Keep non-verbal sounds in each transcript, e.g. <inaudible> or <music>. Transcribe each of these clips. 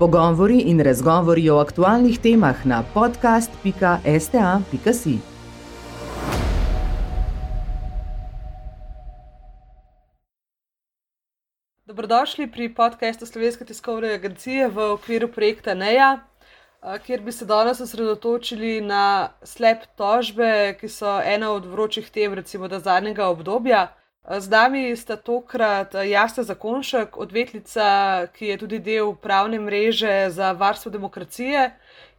Pogovori in razgovori o aktualnih temah na podcast.sta.si. Dobrodošli pri podkastu Slovenske tiskovne agencije v okviru projekta NEA, kjer bi se danes osredotočili na slep tožbe, ki so ena od vročih tem, recimo, zadnjega obdobja. Z nami sta tokrat Jasta Zakonšek, odvetnica, ki je tudi del pravne mreže za varstvo demokracije,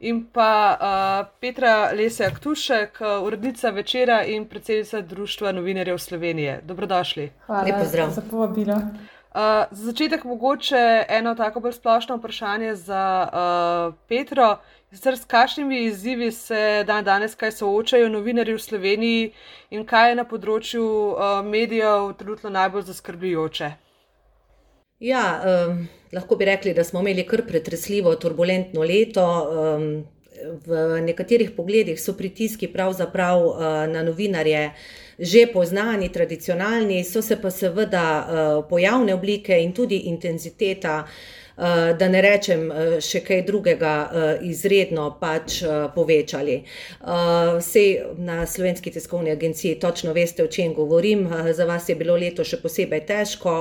in pa uh, Petra Lese Aktušek, urednica večera in predsednica Društva novinarjev Slovenije. Dobrodošli. Hvala za povabilo. Uh, za začetek mogoče eno tako bolj splošno vprašanje za uh, Petro. Zdaj, s kakšnimi izzivi se dan danes kaj soočajo novinari v Sloveniji in kaj je na področju uh, medijev trenutno najbolj zaskrbljujoče? Ja, um, lahko bi rekli, da smo imeli kar pretresljivo, turbulentno leto. Um, v nekaterih pogledih so pritiski pravzaprav uh, na novinarje že poznani, tradicionalni, so se pa seveda uh, pojavne oblike in tudi intenziteta. Eh, da ne rečem eh, še kaj drugega, eh, izredno pač povečali. Vse na Slovenski tiskovni agenciji točno veste, o čem govorim. Za vas je bilo leto še posebej težko,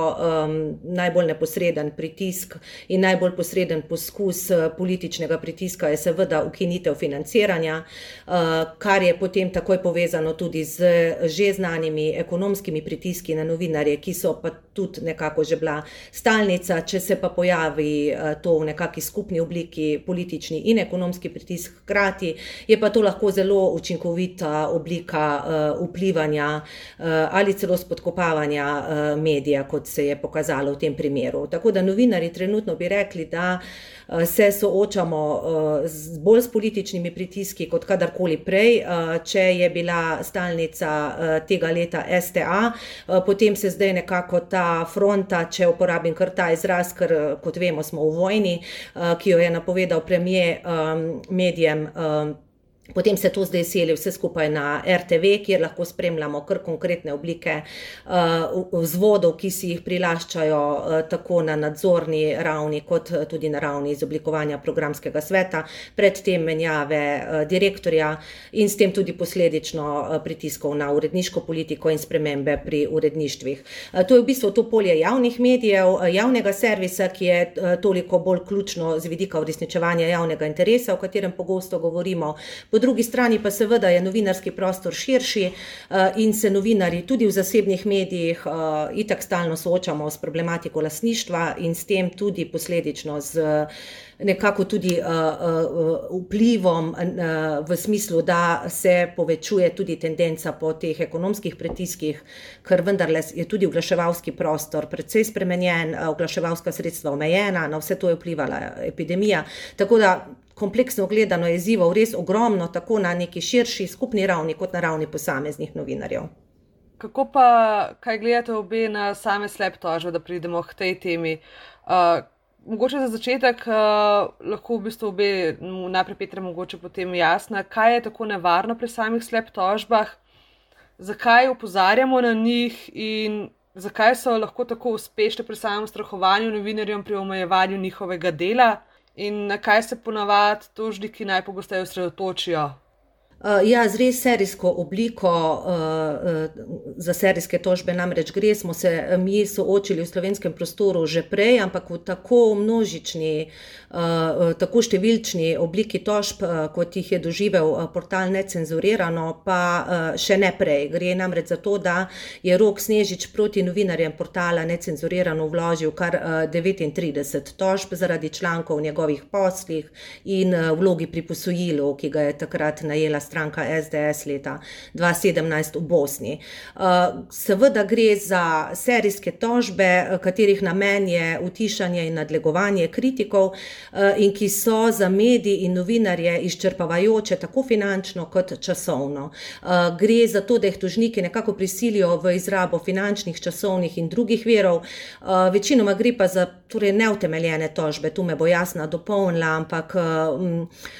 najbolj neposreden pritisk in najbolj posreden poskus političnega pritiska je seveda ukinitev financiranja, kar je potem takoj povezano tudi z že znanimi ekonomskimi pritiski na novinarje, ki so pa tudi nekako že bila stalnica, če se pa pojavi pojavi eh, to v nekakšni skupni obliki, politični in ekonomski pritisk hkrati, je pa to lahko zelo učinkovita oblika uh, vplivanja uh, ali celo spodkopavanja medija, kot se je pokazalo v tem primeru. Tako da novinari trenutno bi rekli, da se soočamo uh, z bolj s političnimi pritiski kot kadarkoli prej. Uh, če je bila stalnica tega leta STA, potem se zdaj nekako ta fronta, če uporabim kar ta izraz, ker kot vemo, smo v vojni, ki jo je napovedal premijer um, medijem. Potem se to zdaj seli vse skupaj na RTV, kjer lahko spremljamo kar konkretne oblike uh, vzvodov, ki si jih prilaščajo uh, tako na nadzorni ravni, kot tudi na ravni izoblikovanja programskega sveta, predtem menjave uh, direktorja in s tem tudi posledično uh, pritiskov na uredniško politiko in spremembe pri uredništvih. Uh, to je v bistvu to polje javnih medijev, uh, javnega servisa, ki je uh, toliko bolj ključno z vidika uresničevanja javnega interesa, o katerem pogosto govorimo. Drugi strani pa seveda je novinarski prostor širši eh, in se novinari tudi v zasebnih medijih eh, itak stalno soočamo s problematiko lasništva in s tem tudi posledično z nekako tudi vplivom v smislu, da se povečuje tudi tendenca po teh ekonomskih pritiskih, ker vendarle je tudi oglaševalski prostor precej spremenjen, oglaševalska sredstva omejena, na vse to je vplivala epidemija. Tako da kompleksno gledano je izzivov res ogromno, tako na neki širši skupni ravni, kot na ravni posameznih novinarjev. Kako pa, kaj gledate obe na same slep tožbe, da pridemo k tej temi? Uh, mogoče za začetek uh, lahko v bistvu obe, najprej Petra, mogoče potem jasna, kaj je tako nevarno pri samih slep tožbah, zakaj opozarjamo na njih in zakaj so lahko tako uspešne pri samem strahovanju novinarjem pri omejevanju njihovega dela in na kaj se ponavadi tožniki najpogosteje osredotočijo ja, z res serijsko obliko uh, uh, za serijske tožbe namreč gre, smo se mi soočili v slovenskem prostoru že prej, ampak v tako množični, uh, tako številčni obliki tožb, uh, kot jih je doživel uh, portal Necenzurirano, pa uh, še ne prej. Gre namreč za to, da je Rok Snežič proti novinarjem portala Necenzurirano vložil kar uh, 39 tožb zaradi člankov v njegovih poslih in uh, vlogi pri posojilu, ki ga je takrat najela stranka SDS leta 2017 v Bosni. Uh, seveda gre za serijske tožbe, katerih namen je utišanje in nadlegovanje kritikov uh, in ki so za medije in novinarje izčrpavajoče tako finančno kot časovno. Gre za to, da jih tožniki nekako prisilijo v izrabo finančnih, časovnih in drugih verov. Večinoma gre pa za torej, neutemeljene tožbe, tu me bo jasno dopolnila, ampak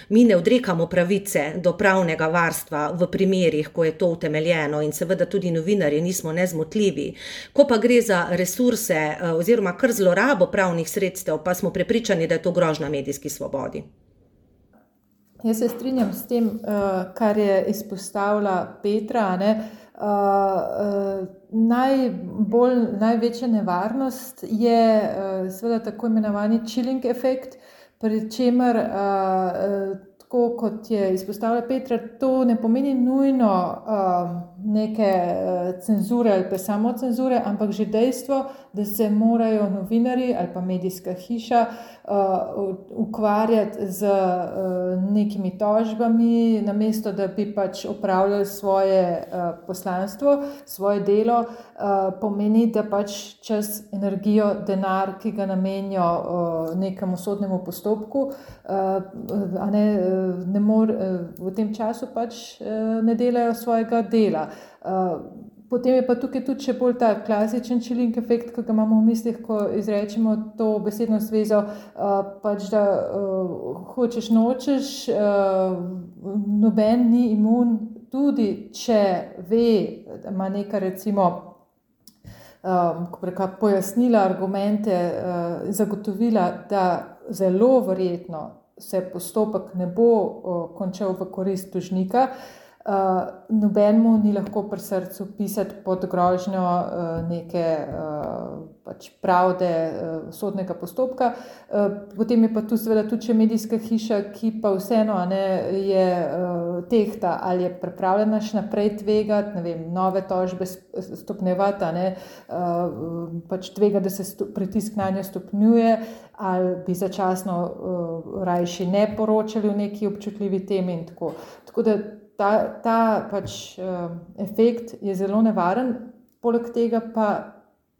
mi ne odrekamo pravice do pravnega varstva v primerih, ko je to utemeljeno in seveda tudi novinarji nismo nezmotljivi. Ko pa gre za resurse uh, oziroma kar zlorabo pravnih sredstev, pa smo prepričani, da je to grožna medijski svobodi. Jaz se strinjam s tem, uh, kar je izpostavila Petra. Ne? Najbolj, največja nevarnost je uh, seveda tako imenovani chilling efekt, pri čemer uh, tako kot je izpostavila Petra, to ne pomeni nujno uh, neke uh, cenzure ali pa samo cenzure, ampak že dejstvo, da se morajo novinari ali pa medijska hiša ukvarjati z uh, nekimi tožbami, namesto da bi pač opravljali svoje uh, poslanstvo, svoje delo, pomeni, da pač čas, energijo, denar, ki ga namenijo nekemu sodnemu postopku, ne, ne more, v tem času pač ne delajo svojega dela. Potem je pa tukaj tudi še bolj ta klasičen čilink efekt, ki ga imamo v mislih, ko izrečemo to besedno zvezo, uh, pač da uh, hočeš nočeš, uh, noben ni imun, tudi če ve, da ima neka recimo. Um, reka, pojasnila, argumente, uh, zagotovila, da zelo verjetno se postopek ne bo uh, končal v korist tužnika, uh, Uh, nobenemu ni lahko pri srcu pisati pod grožnjo uh, neke uh, pač pravde, uh, sodnega postopka. Uh, potem je pa tu seveda tudi medijska hiša, ki pa vseeno ne, je uh, tehta ali je pripravljena še naprej tvegati, ne vem, nove tožbe stopnjevati, ne, uh, pač tvega, da se pritisk na njo stopnjuje. Ali bi začasno uh, rajši ne poročali o neki občutljivi temi, in tako. tako da ta, ta pač, uh, efekt je zelo nevaren, poleg tega pa,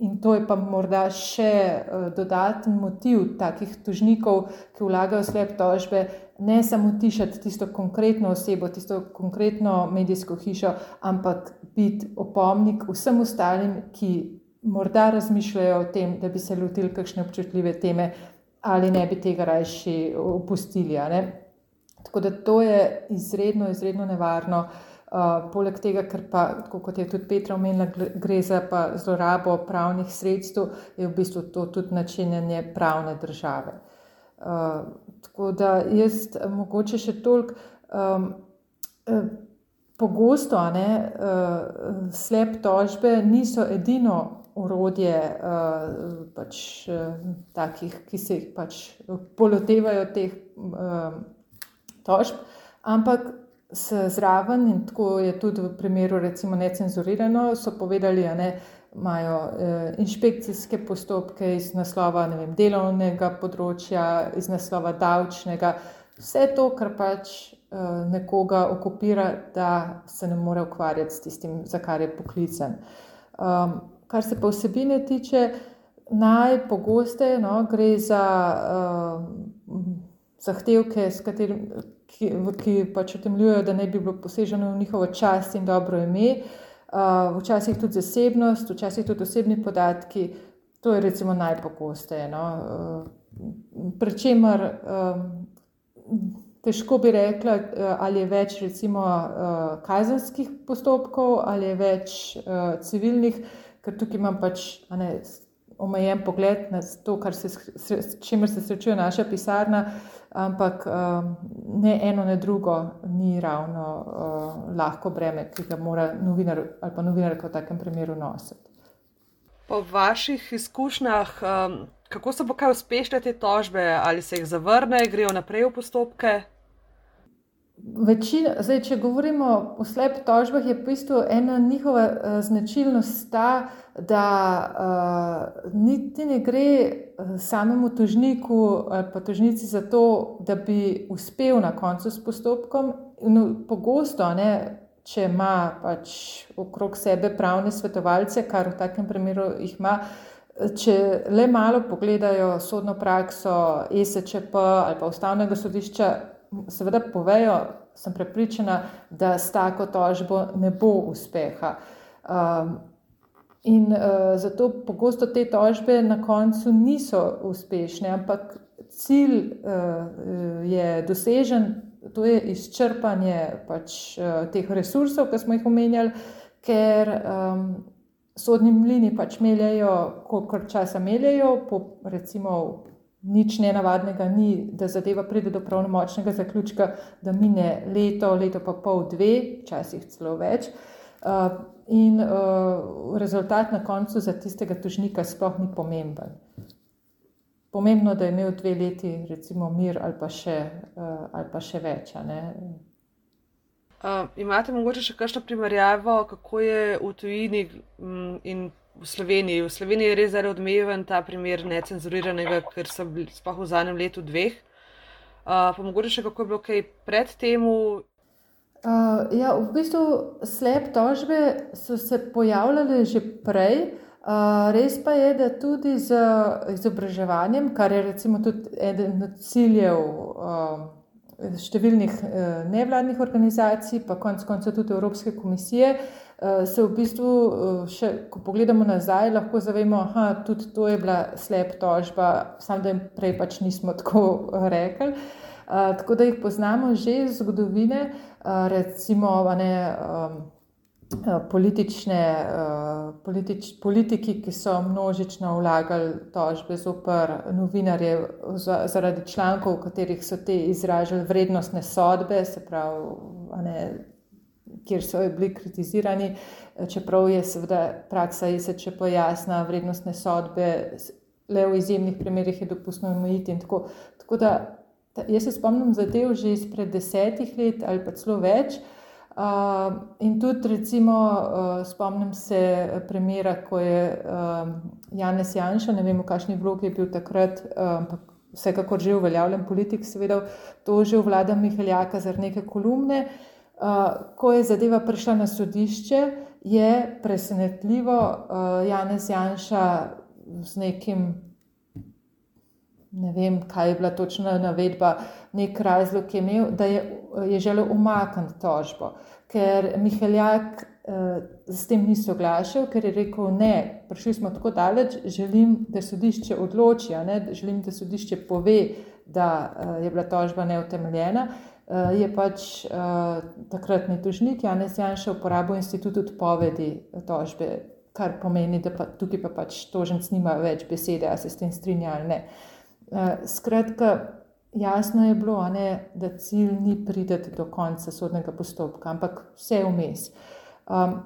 in to je pa morda še uh, dodaten motiv takih tužnikov, ki vlagajo slep tožbe, ne samo tišati tisto konkretno osebo, tisto konkretno medijsko hišo, ampak biti opomnik vsem ostalim, ki morda razmišljajo o tem, da bi se lotili kakšne občutljive teme. Ali ne bi tega rajši opustili. Tako da to je izredno, izredno nevarno. Uh, poleg tega, ker pa, kot je tudi Petra omenila, gre za zlorabo pravnih sredstev, je v bistvu to tudi načinjanje pravne države. Uh, tako da jaz mogoče še toliko um, pogosto, ne, uh, slep tožbe niso edino urodje uh, pač, uh, takih, ki se jih pač polotevajo teh. Uh, tožb, ampak zraven, in tako je tudi v primeru, recimo, necenzurirano, so povedali, da imajo eh, inšpekcijske postopke iz naslova vem, delovnega področja, iz naslova davčnega, vse to, kar pač eh, nekoga okupira, da se ne more ukvarjati s tistim, za kar je poklican. Um, kar se pa vsebine tiče, najpogosteje no, gre za. Uh, zahtevke, katerim, ki, ki pač utemljujejo, da ne bi bilo poseženo v njihovo čast in dobro ime, uh, včasih tudi zasebnost, včasih tudi osebni podatki. To je recimo najpogosteje. No? Uh, Pričemer, um, težko bi rekla, ali je več recimo uh, kazenskih postopkov ali je več uh, civilnih, ker tukaj imam pač ne, omejen pogled na to, se, s čimer se srečuje naša pisarna. Ampak um, ne eno, ne drugo ni ravno uh, lahko breme, ki ga mora novinar ali pa novinarka v takem primeru nositi. Po vaših izkušnjah, um, kako so pa kaj uspešne te tožbe, ali se jih zavrne, grejo naprej v postopke? Večina, zdaj, če govorimo o slep tožbah, je v bistvu ena njihova uh, značilnost ta, da uh, niti ne gre uh, samemu tožniku ali pa tožnici za to, da bi uspel na koncu s postopkom. No, pogosto, ne, če ima pač okrog sebe pravne svetovalce, kar v takem primeru jih ima. Če le malo pogledajo sodno prakso ESČP ali pa ustavnega sodišča, seveda povejo, sem prepričana, da s tako tožbo ne bo uspeha. Um, in uh, zato pogosto te tožbe na koncu niso uspešne, ampak cilj uh, je dosežen, to je izčrpanje pač, teh resursov, ki smo jih omenjali, ker um, sodni mlini pač meljajo, koliko časa meljajo, po recimo nič nenavadnega ni, da zadeva pride do pravnomočnega zaključka, da mine leto, leto pa pol, dve, včasih celo več. Uh, in uh, rezultat na koncu za tistega tožnika sploh ni pomemben. Pomembno je, da je imel dve leti, recimo, mir ali pa še, uh, ali pa še več. Uh, imate morda še kakšno primerjavo, kako je v tujini um, in v Sloveniji. V Sloveniji je res zelo odmeven ta primer necenzuriranega, ker so bili sploh v zadnjem letu dveh. Uh, pa mogoče še kako je bilo kaj pred temu. Uh, ja, v bistvu slep tožbe so se pojavljale že prej. Uh, res pa je, da tudi z izobraževanjem, kar je recimo tudi eden od ciljev uh, številnih uh, nevladnih organizacij, pa konec koncev tudi Evropske komisije, uh, Eh, se v bistvu, eh, še, ko pogledamo nazaj, lahko zavemo, da tudi to je bila slep tožba, samo da jim prej pač nismo tako rekli. Uh, tako da jih poznamo že iz zgodovine, uh, recimo ne, um, politične, politič, politiki, ki so množično vlagali tožbe zoper novinarje zaradi člankov, v katerih so te izražali vrednostne sodbe, se pravi, ne, kjer so bili kritizirani, čeprav je seveda praksa ISEČ pojasna, vrednostne sodbe, le v izjemnih primerih je dopustno omejiti. Tako, tako da jaz se spomnim zadev že izpred desetih let ali pa celo več. Uh, in tudi, recimo, uh, spomnim se primera, ko je uh, Janez Janša, ne vem, v kakšni vlogi je bil takrat, ampak uh, vsekakor že uveljavljen politik, seveda, tožil vlada Mihaljaka za neke kolumne. Uh, ko je zadeva prišla na sodišče, je presenetljivo uh, Janez Janša z nekim, ne vem, kaj je bila točna navedba, nek razlog je imel, da je, je želel umakniti tožbo, ker Mihaljak uh, s tem ni soglašal, ker je rekel: Ne, prišli smo tako daleč, želim, da sodišče odloči, ne, želim, da sodišče pove, da uh, je bila tožba neutemeljena. Eh, je pač uh, takratni tožnik Janez Janša uporabil institut odpovedi tožbe, kar pomeni, da pa tukaj pa pač toženc nima več besede, a se s tem strinja ali ne. Uh, skratka, jasno je bilo, ne, da cilj ni prideti do konca sodnega postopka, ampak vse vmes. Um,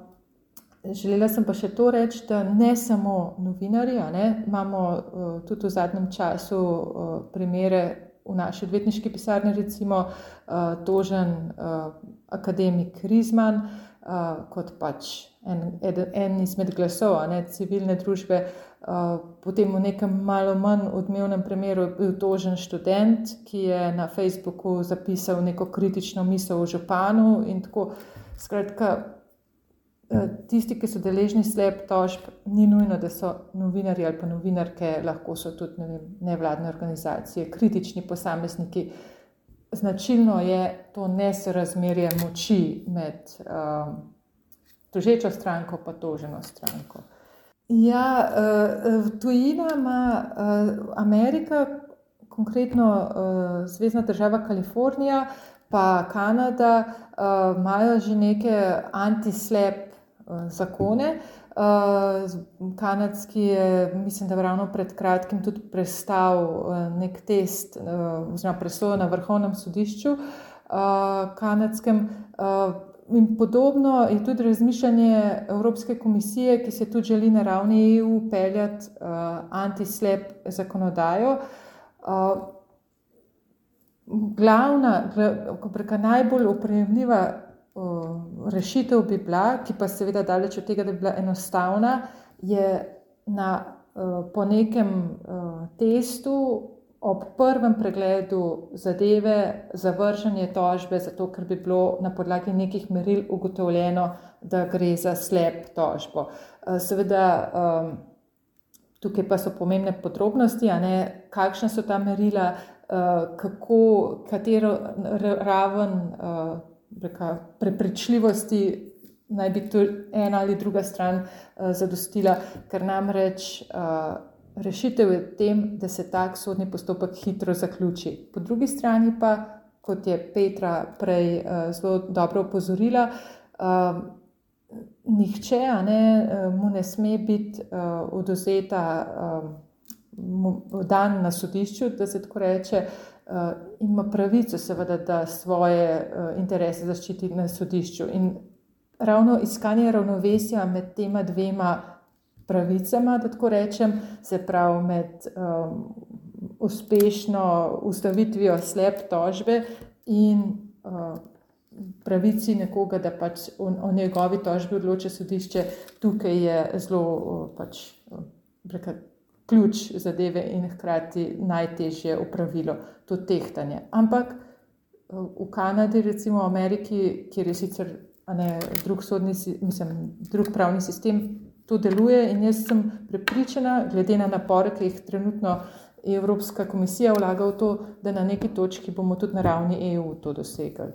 želela sem pa še to reči, da ne samo novinarji, ne, imamo uh, tudi v zadnjem času uh, primere v naši odvetniški pisarni, recimo, uh, tožen uh, akademik Rizman, uh, kot pač en, eden, en izmed glasov ne, civilne družbe. Uh, potem v nekem malo manj odmevnem primeru je bil tožen študent, ki je na Facebooku zapisal neko kritično misel o županu tako. Skratka, Eh, tisti, ki so deležni slep tožb, ni nujno, da so novinari ali pa novinarke, lahko so tudi ne vem, nevladne organizacije, kritični posamezniki. Značilno je to nesorazmerje moči med um, tožečo stranko in toženo stranko. Ja, uh, tujina ima uh, Amerika, konkretno Zvezdna država Kalifornija, pa Kanada, imajo že neke anti-slep Eh, zakone. Kanadski je, mislim, da je ravno pred kratkim tudi prestal nek test, oziroma presojo na vrhovnem sodišču kanadskem. Uh, in podobno je tudi razmišljanje Evropske komisije, ki se tudi želi na ravni EU peljati uh, anti-slep zakonodajo. Uh, glavna, glavna, najbolj upremljiva rešitev bi bila, ki pa seveda daleč od tega, da bi bila enostavna, je na, po nekem testu ob prvem pregledu zadeve zavržanje tožbe, zato ker bi bilo na podlagi nekih meril ugotovljeno, da gre za slep tožbo. Seveda, tukaj pa so pomembne podrobnosti, ne, kakšna so ta merila, kako, katero raven reka, prepričljivosti naj bi tu ena ali druga stran uh, zadostila, ker namreč uh, rešitev je v tem, da se tak sodni postopek hitro zaključi. Po drugi strani pa, kot je Petra prej zelo dobro upozorila, nihče ne, mu ne sme biti oduzeta dan na sodišču, da se tako reče, ima pravico, seveda, da svoje interese zaščiti na sodišču. In ravno iskanje ravnovesja med tema dvema pravicama, da tako rečem, se pravi med um, uspešno ustavitvijo slep tožbe in uh, pravici nekoga, da pač o, o njegovi tožbi odloča sodišče, tukaj je zelo uh, pač, uh, ključ zadeve in hkrati najtežje upravilo to tehtanje. Ampak uh, v Kanadi, recimo v Ameriki, kjer je sicer ne, drug, sodni, mislim, drug pravni sistem to deluje. In jaz sem prepričana, glede na napore, ki jih trenutno Evropska komisija vlaga v to, da na neki točki bomo tudi na ravni EU to dosegli.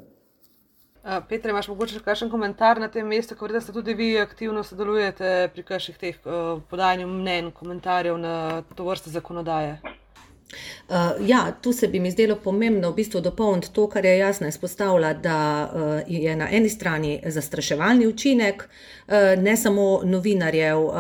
Petra, imaš morda še kakšen komentar na tem mestu, ker da ste tudi vi aktivno sodelujete pri kakšnih teh uh, podajanju mnen, komentarjev na to vrste zakonodaje? Uh, ja, tu se bi mi zdelo pomembno v bistvu dopolniti to, kar je jasno izpostavila, da uh, je na eni strani zastraševalni učinek, uh, ne samo novinarjev, uh,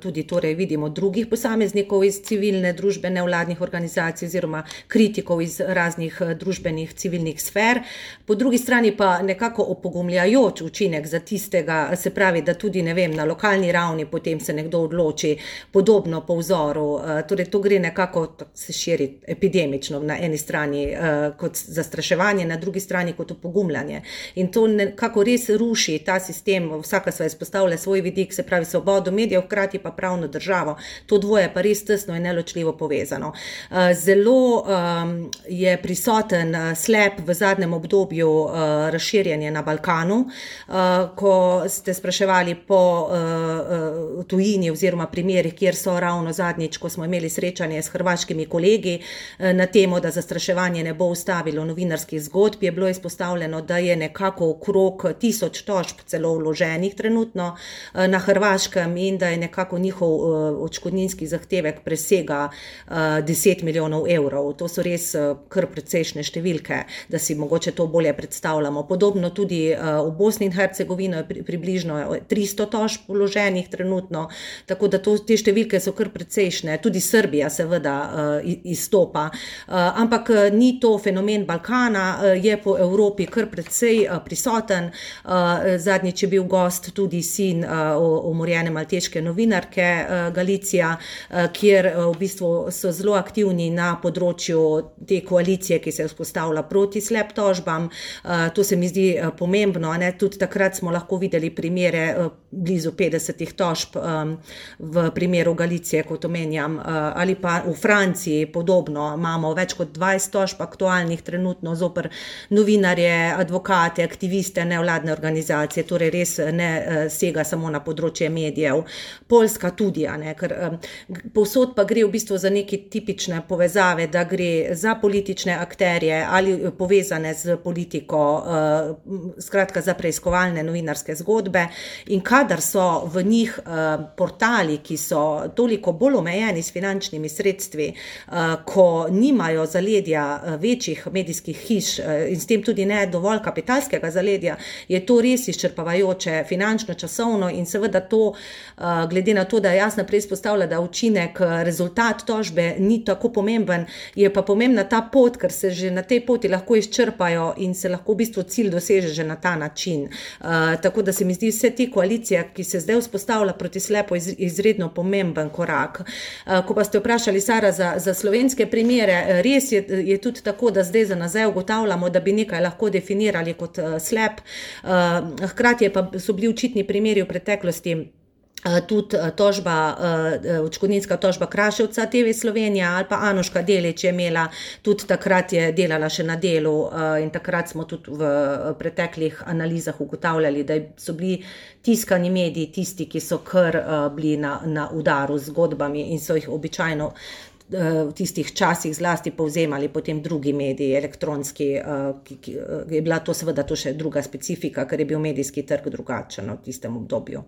tudi torej vidimo drugih posameznikov iz civilne družbe, nevladnih organizacij oziroma kritikov iz raznih družbenih civilnih sfer, po drugi strani pa nekako opogumljajoč učinek za tistega, se pravi, da tudi ne vem, na lokalni ravni potem se nekdo odloči podobno po vzoru, uh, torej to gre nekako, se širi epidemično na eni strani uh, kot zastraševanje, na drugi strani kot opogumljanje. In to nekako res ruši ta sistem, vsaka sva izpostavlja svoj vidik, se pravi svobodo medijev, hkrati pa pravno državo. To dvoje pa res tesno in neločljivo povezano. Uh, zelo um, je prisoten uh, slep v zadnjem obdobju uh, razširjanja na Balkanu, uh, ko ste spraševali po uh, uh, tujini oziroma primerih, kjer so ravno zadnjič, ko smo imeli srečanje s hrvaškimi kolegi, Eh, na temo, da zastraševanje ne bo ustavilo novinarskih zgodb, je bilo izpostavljeno, da je nekako okrog tisoč tožb celo vloženih trenutno eh, na Hrvaškem in da je nekako njihov eh, očkodninski zahtevek presega 10 milijonov evrov. To so res kar precejšnje številke, da si mogoče to bolje predstavljamo. Podobno tudi v Bosni in Hercegovini je približno 300 tožb vloženih trenutno, tako da to, te številke so kar precejšnje. Tudi Srbija seveda izstopa. Eh, ampak eh, ni to fenomen Balkana, eh, je po Evropi kar precej prisoten. Zadnjič je bil gost tudi sin umorjene malteške novinarke Galicija, kjer v bistvu so zelo aktivni na področju te koalicije, ki se je vzpostavila proti slep tožbam. To se mi zdi pomembno. Ne? Tudi takrat smo lahko videli primere blizu 50 tožb v primeru Galicije, kot omenjam, ali pa v Franciji podobno. Imamo več kot 20 tožb aktualnih trenutno zoper novinarje, advokate, aktiviste, nevladne organizacije, torej res ne uh, sega samo na področje medijev. Poljska tudi, ne, ker um, povsod pa gre v bistvu za neke tipične povezave, da gre za politične akterje ali povezane z politiko, skratka za preiskovalne novinarske zgodbe. In kadar so v njih portali, ki so toliko bolj omejeni s finančnimi sredstvi, ko nimajo zaledja eh, večjih medijskih hiš eh, in s tem tudi ne dovolj kapitalskega zaledja, je to res izčrpavajoče finančno, časovno in seveda to, eh, glede na to, da jasno prej izpostavlja, da učinek, rezultat tožbe ni tako pomemben, je pa pomembna ta pot, ker se že na tej poti lahko izčrpajo in se lahko v bistvu cilj doseže že na ta način. Tako da se mi zdi vse te koalicije, ki se zdaj vzpostavlja proti slepo, izredno pomemben korak. Ko pa ste vprašali Sara za, za slovenske primere, res je, je tudi tako, da zdaj za nazaj ugotavljamo, da bi nekaj lahko definirali kot uh, slep. Uh, hkrati pa so bili očitni primeri v preteklosti. Tudi tožba, očkodninska tožba Kraševca TV Slovenija ali pa Anuška Delič je imela, tudi takrat je delala še na delu in takrat smo tudi v preteklih analizah ugotavljali, da so bili tiskani mediji tisti, ki so kar bili na, na udaru z zgodbami in so jih običajno Eh, v tistih časih zlasti povzemali potem drugi mediji, elektronski, eh, ki, ki eh, je bila to seveda to še druga specifika, ker je bil medijski trg drugačen v tistem obdobju.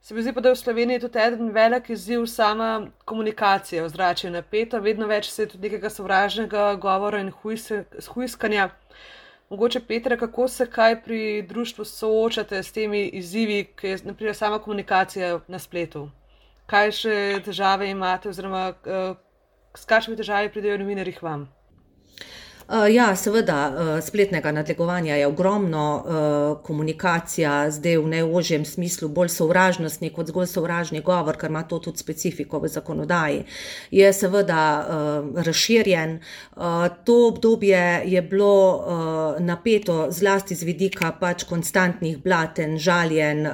Se mi zdi pa, da je v Sloveniji tudi eden velik izziv sama komunikacija, ozračje napeto, vedno več se je tudi nekega sovražnega govora in hujskanja. Mogoče, Petra, kako se kaj pri društvu soočate s temi izzivi, ki je naprimer sama komunikacija na spletu? Kaj še težave imate, oziroma uh, s kakšnimi težavami pridejo novinarji k vam? Eh, ja, seveda, eh, spletnega nadlegovanja je ogromno, eh, komunikacija zdaj v najožjem smislu bolj sovražnostni kot zgolj sovražni govor, ker ima to tudi specifiko v zakonodaji, je seveda razširjen. To obdobje je bilo napeto zlasti z vidika pač konstantnih blaten, žaljen,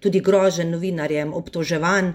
tudi grožen novinarjem, obtoževan,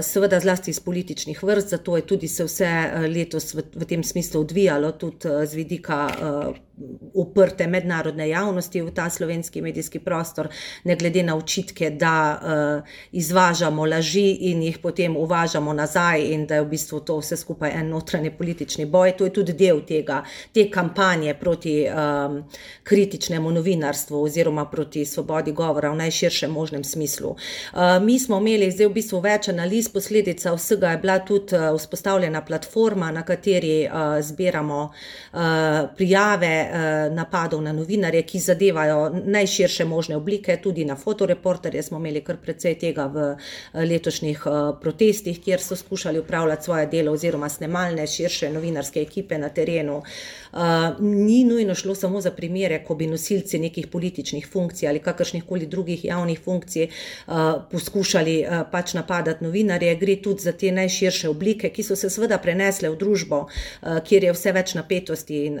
seveda zlasti iz političnih vrst, zato je tudi se vse letos v, v tem smislu odvijalo tudi z vidika uh, uprte mednarodne javnosti v ta slovenski medijski prostor, ne glede na očitke, da uh, izvažamo laži in jih potem uvažamo nazaj, in da je v bistvu to vse skupaj en notranji politični boj. To je tudi del tega, te kampanje proti um, kritičnemu novinarstvu oziroma proti svobodi govora v najširšem možnem smislu. Uh, mi smo imeli zdaj v bistvu več analiz, posledica vsega je bila tudi uh, vzpostavljena platforma, na kateri uh, zbiramo uh, prijave. Eh, napadov na novinarje, ki zadevajo najširše možne oblike, tudi na fotoreporterje. Smo imeli kar precej tega v eh, letošnjih eh, protestih, kjer so skušali upravljati svoje delo, oziroma snemalne širše novinarske ekipe na terenu. Ni nujno šlo samo za primere, ko bi nosilci nekih političnih funkcij ali kakršnih koli drugih javnih funkcij poskušali pač napadati novinarje, gre tudi za te najširše oblike, ki so se seveda prenesle v družbo, kjer je vse več napetosti in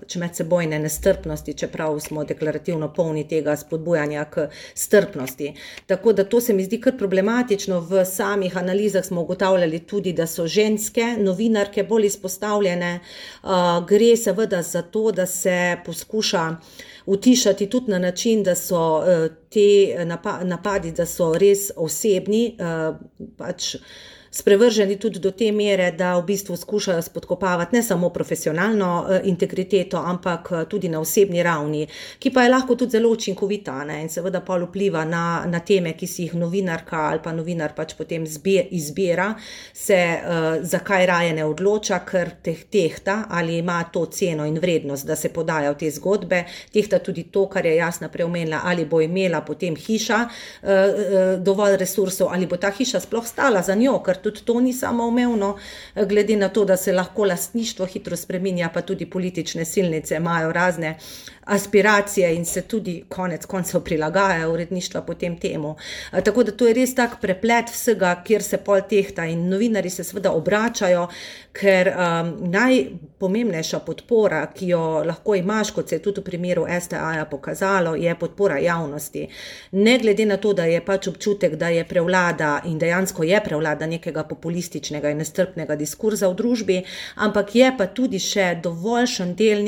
pač med sebojne nestrpnosti, čeprav smo deklarativno polni tega spodbujanja k strpnosti. Tako da to se mi zdi kar problematično. V samih analizah smo ugotavljali tudi, da so ženske novinarke bolj izpostavljene. Gre seveda za to, da se poskuša utišati tudi na način, da so te napadi, da so res osebni. Pač sprevrženi tudi do te mere, da v bistvu skušajo spodkopavati ne samo profesionalno eh, integriteto, ampak eh, tudi na osebni ravni, ki pa je lahko tudi zelo učinkovita ne? in seveda pa vpliva na, na teme, ki si jih novinarka ali pa novinar pač potem zbe, izbira, se uh, zakaj raje ne odloča, ker teh tehta ali ima to ceno in vrednost, da se podaja v te zgodbe, tehta tudi to, kar je jasna preomenila, ali bo imela potem hiša uh, uh, dovolj resursov, ali bo ta hiša sploh stala za njo, ker tudi to ni samoumevno, glede na to, da se lahko lastništvo hitro spremenja, pa tudi politične silnice imajo razne aspiracije in se tudi konec koncev prilagajajo uredništva potem temu. Tako da to je res tak preplet vsega, kjer se pol tehta in novinari se seveda obračajo, ker um, najpomembnejša podpora, ki jo lahko imaš, kot se je tudi v primeru STA-ja pokazalo, je podpora javnosti. Ne glede na to, da je pač občutek, da je prevlada in dejansko je prevlada nekega populističnega in nestrpnega diskurza v družbi, ampak je pa tudi še dovoljšen del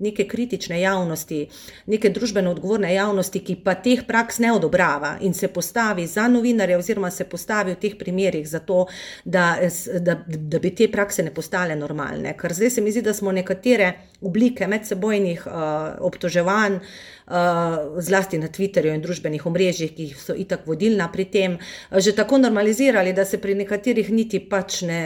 neke kritične javnosti javnosti, neke družbeno odgovorne javnosti, ki pa teh praks ne odobrava in se postavi za novinarje, oziroma se postavi v teh primerih za to, da, da, da bi te prakse ne postale normalne. Ker zdaj se mi zdi, da smo nekatere oblike medsebojnih uh, obtoževanj, uh, zlasti na Twitterju in družbenih omrežjih, ki so itak vodilna pri tem, uh, že tako normalizirali, da se pri nekaterih niti pač ne,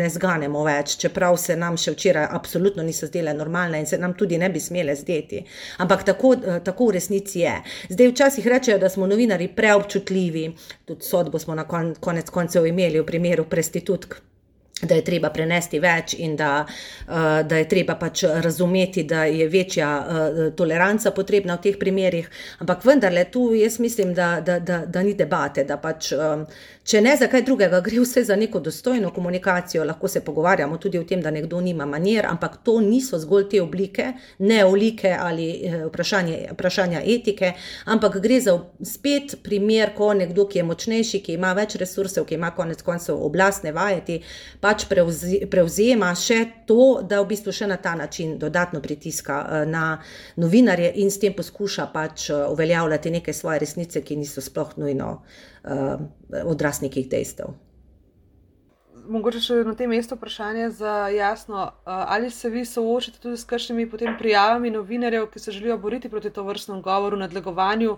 ne zganemo več, čeprav se nam še včeraj absolutno niso zdele normalne in se nam tudi ne bi smele zdeti. Ampak tako, uh, tako v resnici je. Zdaj včasih rečejo, da smo novinari preobčutljivi, tudi sodbo smo na kon, konec koncev imeli v primeru prestitutk da je treba prenesti več in da, uh, da je treba pač razumeti, da je večja uh, toleranca potrebna v teh primerih. Ampak vendarle tu jaz mislim, da, da, da, da ni debate, da pač, um, če ne za kaj drugega, <laughs> gre vse za neko dostojno komunikacijo, lahko se pogovarjamo tudi o tem, da nekdo nima manjer, ampak to niso zgolj te oblike, ne olike ali vprašanje, vprašanja etike, ampak gre za spet primer, ko nekdo, ki je močnejši, ki ima več resursov, ki ima konec koncev oblast ne vajeti, pač prevzema še to, da v bistvu še na ta način dodatno pritiska eh, na novinarje in s tem poskuša pač eh, uveljavljati neke svoje resnice, ki niso sploh nujno uh, odraz nekih dejstev. Mogoče še na tem mestu vprašanje za jasno, ali se vi soočate tudi s kakšnimi prijavami novinarjev, ki se želijo boriti proti to vrstnemu govoru, nadlegovanju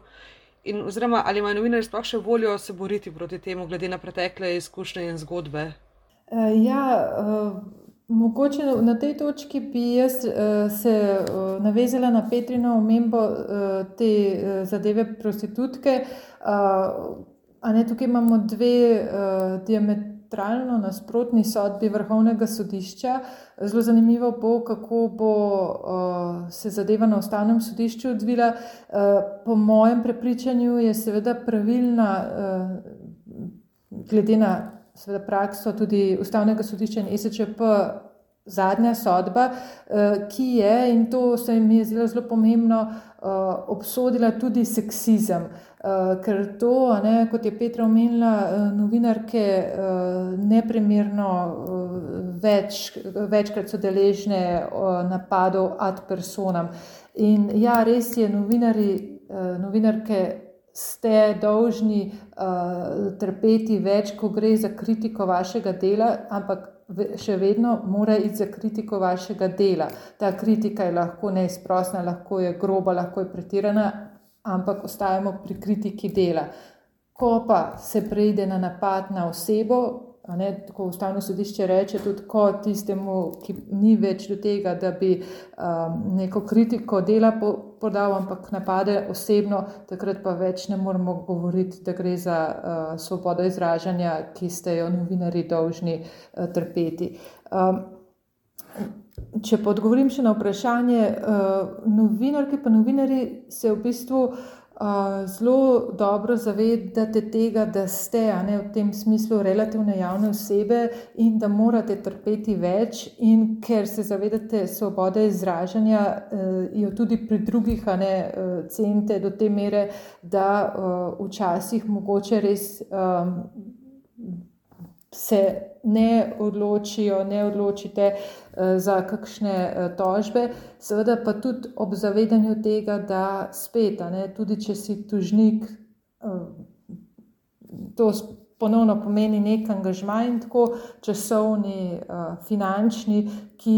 In, oziroma, ali imajo novinarji sploh še voljo se boriti proti temu, glede na pretekle izkušnje in zgodbe? Uh, ja, uh, mogoče na tej točki bi jaz uh, se navezala na Petrino omembo te zadeve prostitutke. Uh, ne, tukaj imamo dve diametralno nasprotni sodbi vrhovnega sodišča. Zelo zanimivo bo, kako bo se zadeva na ustavnem sodišču odvila. Po mojem prepričanju je seveda pravilna, glede na seveda, prakso tudi ustavnega sodišča in ESČP. Zadnja sodba, ki je, in to se mi je zelo, zelo pomembno, obsodila tudi seksizem. Uh, ker to, ne, kot je Petra omenila, novinarke neprimerno več, večkrat so deležne napadov ad personam. In ja, res je, novinari, novinarke ste dolžni uh, trpeti več, ko gre za kritiko vašega dela, ampak še vedno mora iti za kritiko vašega dela. Ta kritika je lahko neizprostna, lahko je groba, lahko je pretirana, ampak ostajamo pri kritiki dela. Ko pa se preide na napad na osebo, ne, tako ustavno sodišče reče, tudi ko tistemu, ki ni več do tega, da bi um, neko kritiko dela po, podal, ampak napade osebno, takrat pa več ne moremo govoriti, da gre za uh, svobodo izražanja, ki ste jo novinari dolžni uh, trpeti. Um, Če pa odgovorim še na vprašanje, uh, novinarke pa novinari se v bistvu uh, zelo dobro zavedate tega, da ste ne, v tem smislu relativne javne osebe in da morate trpeti več, in ker se zavedate svobode izražanja, uh, jo tudi pri drugih ne, uh, cente do te mere, da uh, včasih mogoče res. Um, Se ne odločijo, ne odločite za kakšne uh, tožbe, seveda pa tudi ob zavedanju tega, da spet, ne, tudi če si tužnik, uh, to ponovno pomeni nek angažmaj in tako časovni, finančni, ki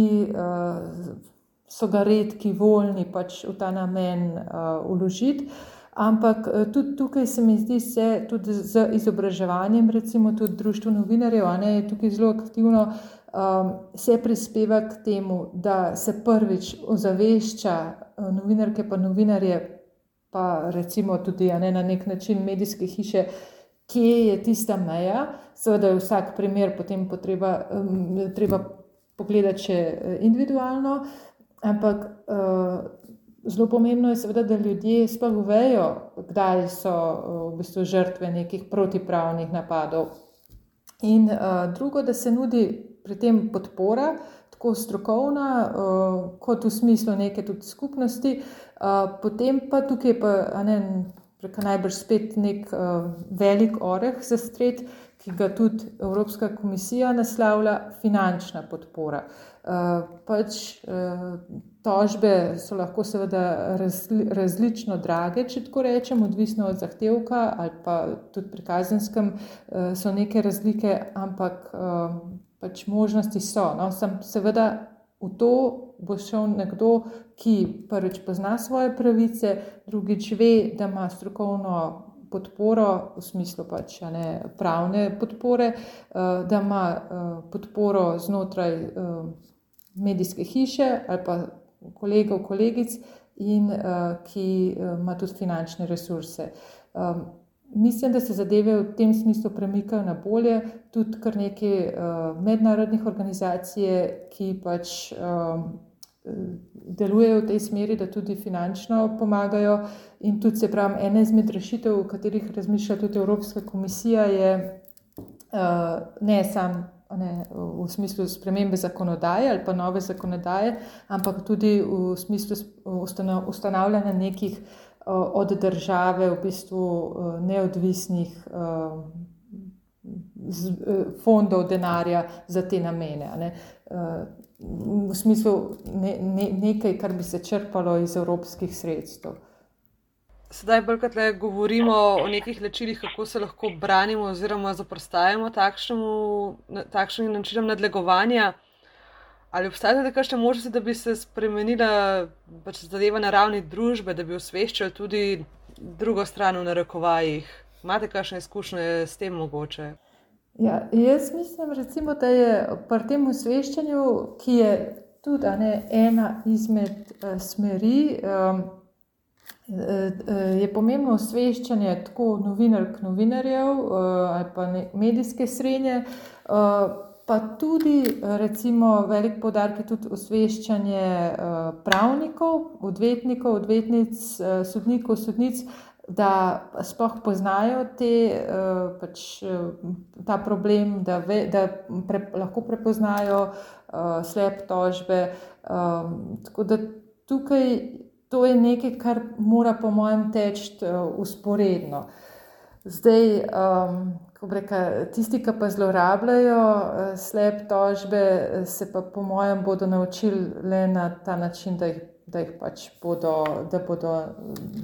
so ga redki voljni pač v ta namen uložiti. Ampak eh, tudi tukaj se mi zdi, da tudi z izobraževanjem, recimo tudi Društvo novinarjev, ne, je tukaj zelo aktivno, um, se prispeva k temu, da se prvič ozavešča eh, novinarke, pa novinarje, pa recimo tudi ne, na nek način medijske hiše, kje je tista meja. Seveda je vsak primer potem potreba, um, treba pogledati še eh, individualno, ampak. Uh, Zelo pomembno je, seveda, da ljudje sploh vejo, kdaj so v bistvu žrtve nekih protipravnih napadov. In uh, drugo, da se nudi pri tem podpora, tako strokovna, uh, kot v smislu neke tudi skupnosti, uh, potem pa tukaj pa ne, najbrž spet nek uh, velik oreh za stred, ki ga tudi Evropska komisija naslavlja, finančna podpora. Pač, Tožbe so lahko seveda razli, različno drage, če tako rečem, odvisno od zahtevka ali pa tudi pri kazenskem so neke razlike, ampak pač možnosti so. No, sem seveda v to bo šel nekdo, ki prvič pozna svoje pravice, drugič ve, da ima strokovno podporo v smislu pač ne, pravne podpore, uh, da ima uh, podporo znotraj uh, medijske hiše ali pa kolegov, kolegic in ki ima tudi finančne resurse. Mislim, da se zadeve v tem smislu premikajo na bolje, tudi kar nekaj uh, mednarodnih organizacij, ki pač. Um, Delujejo v tej smeri, da tudi finančno pomagajo, in tudi, se pravi, ena izmed rešitev, o katerih razmišlja tudi Evropska komisija, je uh, ne samo ne, v smislu spremembe zakonodaje ali pa nove zakonodaje, ampak tudi v smislu ustanavljanja nekih od države v bistvu neodvisnih fondov denarja za te namene. Ne. V smislu ne, ne, nekaj, kar bi se črpalo iz evropskih sredstev sedaj bolj kot le govorimo o nekih načinih, kako se lahko branimo oziroma zoprstavimo takšnim načinom nadlegovanja. Ali obstajajo tudi kakšne možnosti, da bi se spremenila pač zadeva na ravni družbe, da bi osveščali tudi drugo stran v narekovajih. Imate kakšne izkušnje s tem mogoče? Ja, jaz mislim, recimo, da je pri tem osveščanju, ki je tudi ne, ena izmed uh, smeri, um, je pomembno osveščanje tako novinark, novinarjev uh, ali pa ne, medijske srednje. Uh, Pa tudi, recimo, velik podarek je tudi osveščanje pravnikov, odvetnikov, odvetnic, sodnikov, sodnic, da sploh poznajo te, pač, ta problem, da, ve, da pre, lahko prepoznajo slep tožbe. Tako da tukaj to je nekaj, kar mora, po mojem, teči usporedno. Zdaj, um, reka, tisti, ki pa zlorabljajo slep tožbe, se pa, po mojem, bodo naučili le na ta način, da jih da, pač bodo, da, bodo,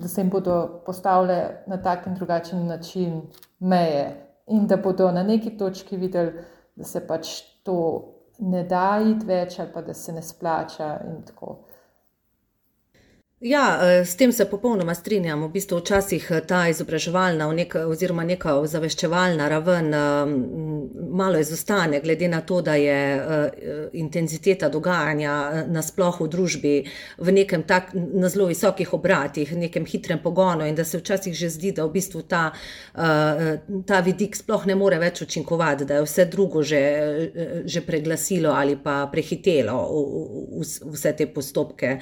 da se jim bodo postavile na tak in drugačen način meje, in da bodo na neki točki videli, da se pač to ne da iti več, ali pa da se ne splača. In tako. Ja, eh, s tem se popolnoma strinjam. V bistvu včasih eh, ta izobraževalna neka, oziroma neka ozaveščevalna raven eh, malo izostane, glede na to, da je intenziteta dogajanja nasploh v družbi v nekem tak, na zelo visokih obratih, nekem hitrem pogonu in da se včasih že zdi, da v bistvu ta, ta vidik sploh ne more več učinkovati, da je vse drugo že, že preglasilo ali pa prehitelo vse te postopke,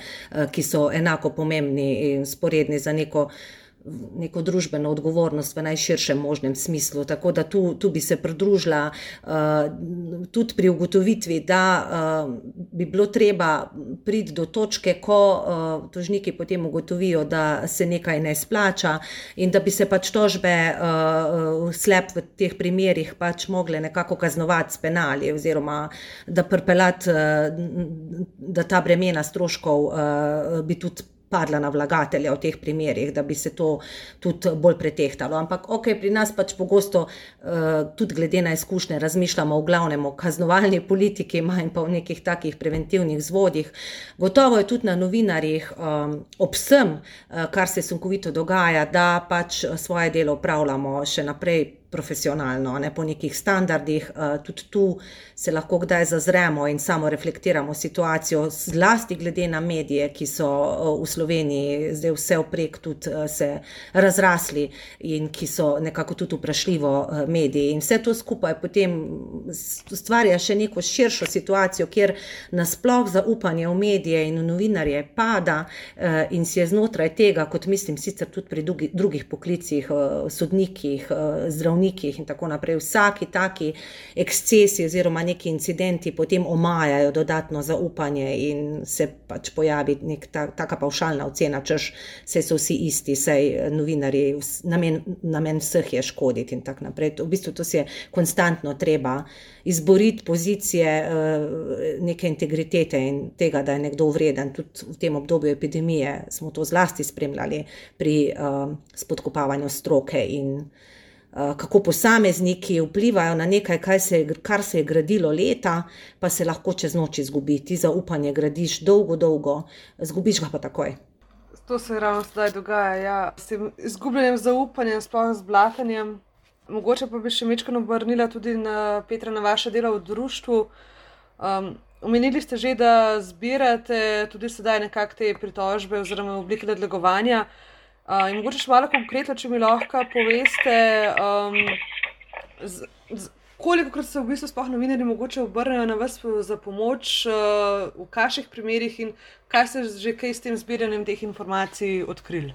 ki so enako enako pomembni in sporedni za neko, neko družbeno odgovornost v najširšem možnem smislu. Tako da tu, tu bi se pridružila uh, tudi pri ugotovitvi, da uh, bi bilo treba priti do točke, ko uh, tožniki potem ugotovijo, da se nekaj ne splača in da bi se pač tožbe uh, slep v teh primerjih pač mogle nekako kaznovati s penali oziroma da prpelati, uh, da ta bremena stroškov uh, bi tudi padla na vlagatelja v teh primerjih, da bi se to tudi bolj pretehtalo. Ampak, ok, pri nas pač pogosto, uh, tudi glede na izkušnje, razmišljamo v glavnem o kaznovalni politiki, manj pa o nekih takih preventivnih zvodih. Gotovo je tudi na novinarjih um, ob vsem, uh, kar se sunkovito dogaja, da pač svoje delo upravljamo še naprej profesionalno, ne po nekih standardih. Eh, tudi tu se lahko kdaj zazremo in samo reflektiramo situacijo, zlasti glede na medije, ki so eh, v Sloveniji zdaj vse oprek tudi eh, se razrasli in ki so nekako tudi vprašljivo mediji. In vse to skupaj potem ustvarja še neko širšo situacijo, kjer nasploh zaupanje v medije in v novinarje pada in si je znotraj tega, kot mislim, sicer tudi pri drugih poklicih, sodnikih, zdravnikih, zdravnikih in tako naprej. Vsaki taki ekscesi oziroma neki incidenti potem omajajo dodatno zaupanje in se pač pojavi nek ta, taka paušalna ocena, češ se so vsi isti, sej novinari, namen, namen vseh je škoditi in tako naprej. V bistvu to se je konstantno treba izboriti pozicije eh, neke integritete in tega, da je nekdo vreden. Tudi v tem obdobju epidemije smo to zlasti spremljali pri uh, spodkopavanju stroke in Eh, kako posamezniki vplivajo na nekaj, se, je, kar se je gradilo leta, pa se lahko čez noč izgubi. Ti zaupanje gradiš dolgo, dolgo, zgubiš ga pa takoj. To se ravno zdaj dogaja. Ja. S tem izgubljanjem zaupanja, sploh z blatanjem. Mogoče pa bi še mečkano obrnila tudi na Petra, na vaše delo v društvu. Um, omenili ste že, da zbirate tudi sedaj nekakšne pritožbe oziroma oblike nadlegovanja. Uh, in mogoče še malo konkretno, če mi lahko poveste, um, z, z, koliko krat se v bistvu sploh novinari mogoče obrnejo na vas za pomoč, uh, v kakšnih primerih in kaj ste že kaj s tem zbiranjem teh informacij odkrili.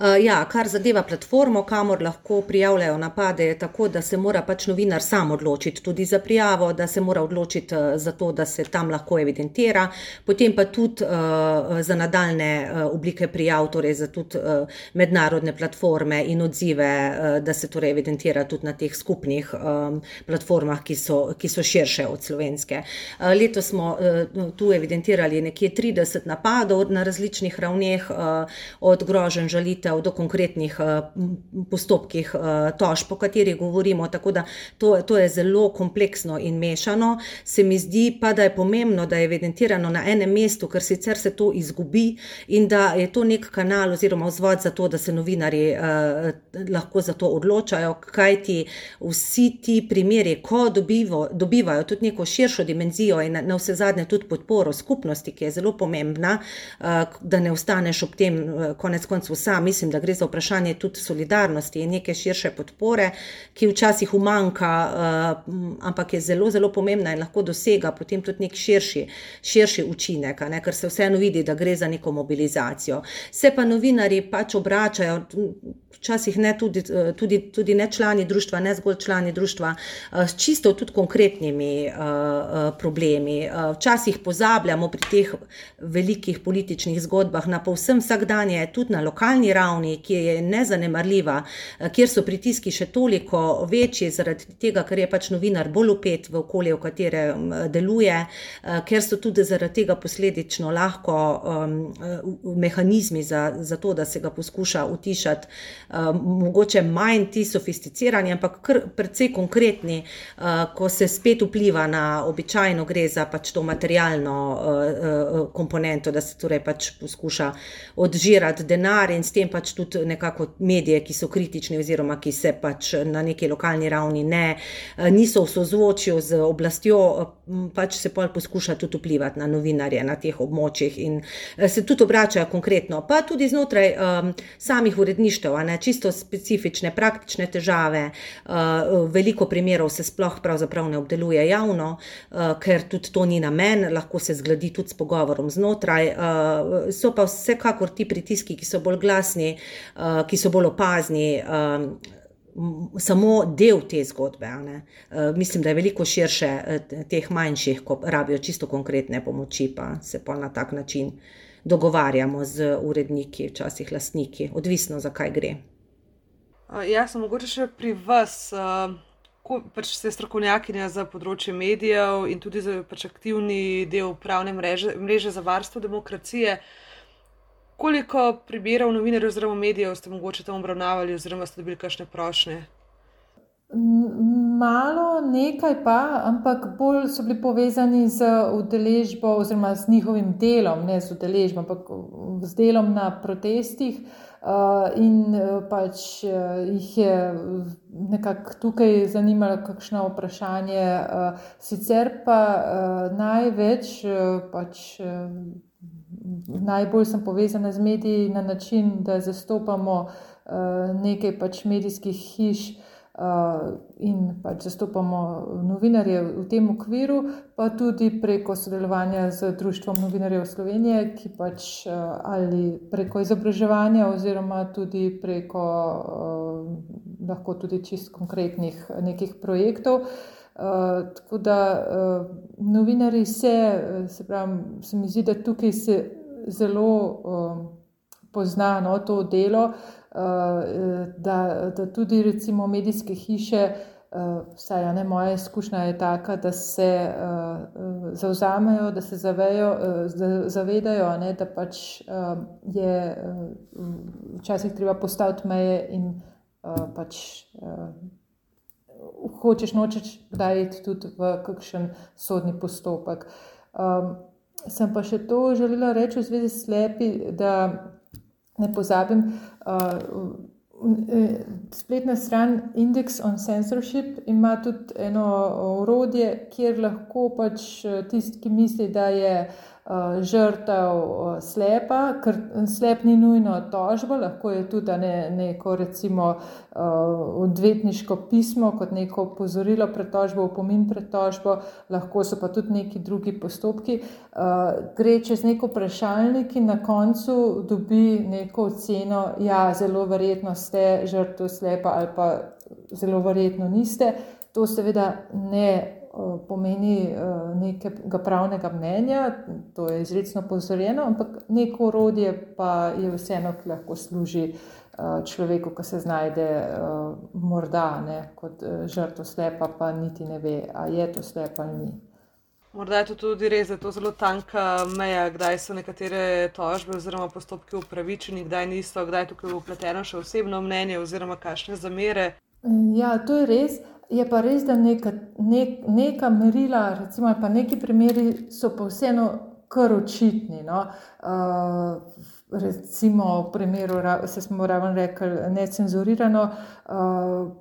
Uh, ja, kar zadeva platformo, kamor lahko prijavljajo napade, je tako, da se mora pač novinar sam odločiti tudi za prijavo, da se mora odločiti uh, za to, da se tam lahko evidentira, potem pa tudi uh, za nadaljne oblike prijav, torej za tudi mednarodne platforme in odzive, da se torej evidentira tudi na teh skupnih platformah, ki so, ki so širše od slovenske. Leto smo tu evidentirali nekje 30 napadov na različnih ravneh, od grožen žalitev ugotovitev do konkretnih postopkih tož, po katerih govorimo. Tako da to, to je zelo kompleksno in mešano. Se mi zdi pa, da je pomembno, da je evidentirano na enem mestu, ker sicer se to izgubi in da je to nek kanal oziroma vzvod za to, da se novinari lahko za to odločajo, kajti vsi ti primeri, ko dobivo, dobivajo tudi neko širšo dimenzijo in na vse zadnje tudi podporo skupnosti, ki je zelo pomembna, eh, da ne ostaneš ob tem, eh, konec koncev, sam. Mislim, da gre za vprašanje tudi solidarnosti in neke širše podpore, ki včasih umanka, eh, ampak je zelo, zelo pomembna in lahko dosega potem tudi nek širši, širši učinek, ne, ker se vseeno vidi, da gre za neko mobilizacijo. Se pa novinari pač obračajo včasih ne tudi, eh, tudi, tudi ne člani društva, ne zgolj člani društva, eh, s čisto tudi konkretnimi eh, problemi. Včasih pozabljamo pri teh velikih političnih zgodbah na povsem vsakdanje, tudi na lokalni ravni, ki je nezanemarljiva, kjer so pritiski še toliko večji, zaradi tega, ker je pač novinar bolj upet v okolje, v katerem deluje, ker so tudi zaradi tega posledično lahko um, mehanizmi za, za to, da se ga poskuša utišati, mogoče manj ti sofisticirani, ampak kar precej konkretni, uh, ko se spet vpliva na običajno gre za pač to materialno uh, komponento, da se torej pač poskuša odžirati denar in s tem pač tudi nekako medije, ki so kritični oziroma ki se pač na neki lokalni ravni ne, niso v sozvočju z oblastjo, pač se pa poskuša tudi vplivati na novinarje na teh območjih in se tudi obračajo konkretno, pa tudi znotraj um, samih uredništev, ne, čisto specifične, praktične težave. Uh, veliko primerov se sploh ne obdeluje javno, uh, ker tudi to ni namen, lahko se zgledi tudi s pogovorom znotraj. Uh, so pa vsekakor ti pritiski, ki so bolj glasni, ki so bolj opazni. Samo del te zgodbe. Uh, mislim, da je veliko širše teh manjših, ko rabijo čisto konkretne pomoči, pa se pa na tak način dogovarjamo z uredniki, včasih lastniki, odvisno za kaj gre. Ja, sem mogoče še pri vas, ko pač ste strokovnjakinja za področje medijev in tudi za pač aktivni del pravne mreže, mreže za varstvo demokracije. Koliko primerov novinarjev oziroma medijev ste mogoče tam obravnavali, oziroma ste dobili kakšne prošnje? Malo, nekaj pa, ampak bolj so bili povezani z udeležbo oziroma z njihovim delom, ne z udeležbo, ampak z delom na protestih. Uh, in uh, pač uh, jih je nekako tukaj zanimalo, kakšno vprašanje. Sicer pa največ, pač najbolj sem povezana z mediji na način, da zastopamo nekaj pač medijskih hiš. Uh, in pač zastopamo novinarje v tem okviru, pa tudi preko sodelovanja z Društvom novinarjev Slovenije, ki pač uh, ali preko izobraževanja, oziroma tudi preko uh, lahko tudi čist konkretnih nekih projektov. Uh, tako da uh, novinari se, se pravi, se mi zdi, da tukaj se zelo uh, pozna no, to delo. Uh, Eh, da, da tudi recimo medijske hiše, eh, vsaj ne moja izkušnja je taka, da se eh, zauzamejo, da se zavejo, zavedajo, ne, da pač je včasih treba postaviti meje in pač hočeš nočeš kdaj iti tudi v kakšen sodni postopek. Sem pa še to želela reči v zvezi s slepi, da ne pozabim, uh, spletna stran Index on Censorship ima tudi eno orodje, kjer lahko pač tisti, ki misli, da je uh, Eh, žrtev eh, slepa, ker slep ni nujno tožba, lahko je tudi ne, neko recimo eh, odvetniško pismo kot neko pozorilo pred tožbo, opomin pred tožbo, lahko so pa tudi neki drugi postopki. Gre čez neko vprašalnik in na koncu dobi neko oceno, ja, zelo verjetno ste žrtev slepa ali pa zelo verjetno niste. To seveda ne pomeni eh, nekega pravnega mnenja, to je izredno pozorjeno, ampak neko orodje pa je vseeno, ki lahko služi eh, človeku, ki se znajde eh, morda ne, kot žrtvo slepa, pa niti ne ve, ali je to slep ali ni. Morda je to tudi res, da je to zelo tanka meja, kdaj so nekatere tožbe oziroma postopki upravičeni, kdaj niso, kdaj je tukaj upleteno še osebno mnenje oziroma kakšne zamere. Ja, to je res. Je pa res, da neka, nek, neka merila, recimo, pa neki primeri so pa vseeno kar očitni. No? Uh, recimo, v primeru, se smo ravno rekli, necenzurirano. Uh,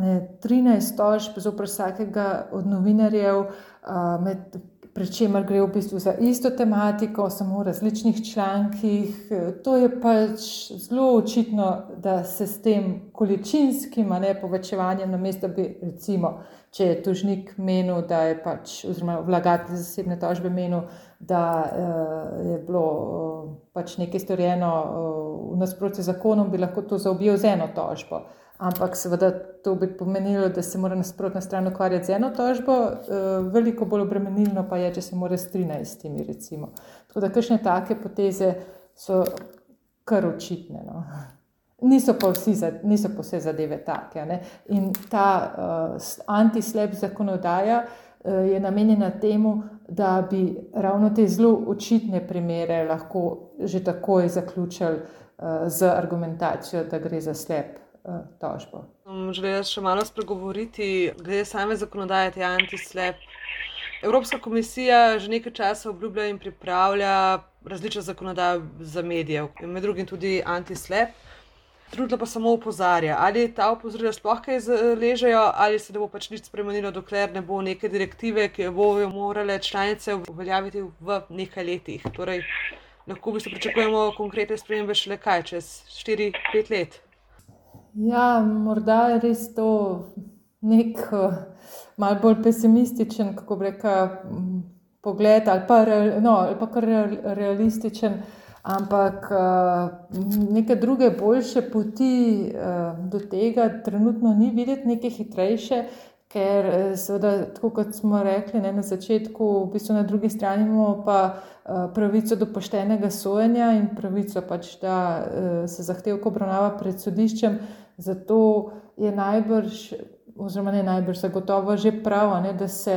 ne, 13 tožb za vsakega od novinarjev, med, pri čemer gre v bistvu za isto tematiko, samo v različnih člankih. To je pač zelo očitno, da se s tem količinskim ne, povečevanjem, namesto bi, recimo, če je tožnik menil, da je pač, oziroma vlagatelj zasebne tožbe menil, da uh, je bilo uh, pač nekaj storjeno uh, v nasprotju z zakonom, bi lahko to zaobjel z eno tožbo. Ampak, seveda, to bi pomenilo, da se mora nasprotna stran ukvarjati z eno tožbo, uh, veliko bolj obremenilno pa je, če se mora s 13. Recimo. Tako da, kakšne take poteze so kar očitne. No. Niso pa, vsi, niso pa vse zadeve take. Ne. In ta uh, anti-slep zakonodaja uh, je namenjena temu, da bi ravno te zelo očitne primere lahko že takoj zaključili uh, z argumentacijo, da gre za slep. Eh, tožbo. Želim še malo spregovoriti glede same zakonodaje, te anti-slep. Evropska komisija že nekaj časa obljublja in pripravlja različne zakonodaje za medije, med drugim tudi anti-slep. Trudno pa samo opozarja, ali ta opozorila sploh kaj ležejo, ali se ne bo pač nič spremenilo, dokler ne bo neke direktive, ki jo bojo morale članice uveljaviti v nekaj letih. Torej, lahko bi se pričakujemo konkretne spremembe šele kaj, čez 4-5 let. Ja, morda je res to nek uh, malce bolj pesimističen, kako bi rekel, pogled ali pa, no, ali pa kar realističen, ampak uh, neke druge boljše poti uh, do tega trenutno ni videti, neke hitrejše. Ker, seveda, tako kot smo rekli ne, na začetku, v bistvu na drugi strani imamo pa uh, pravico do poštenega sojenja in pravico, pač, da uh, se zahtevka obravnava pred sodiščem. Zato je najbrž, oziroma ne najbrž, zagotovo že prav, ne, da se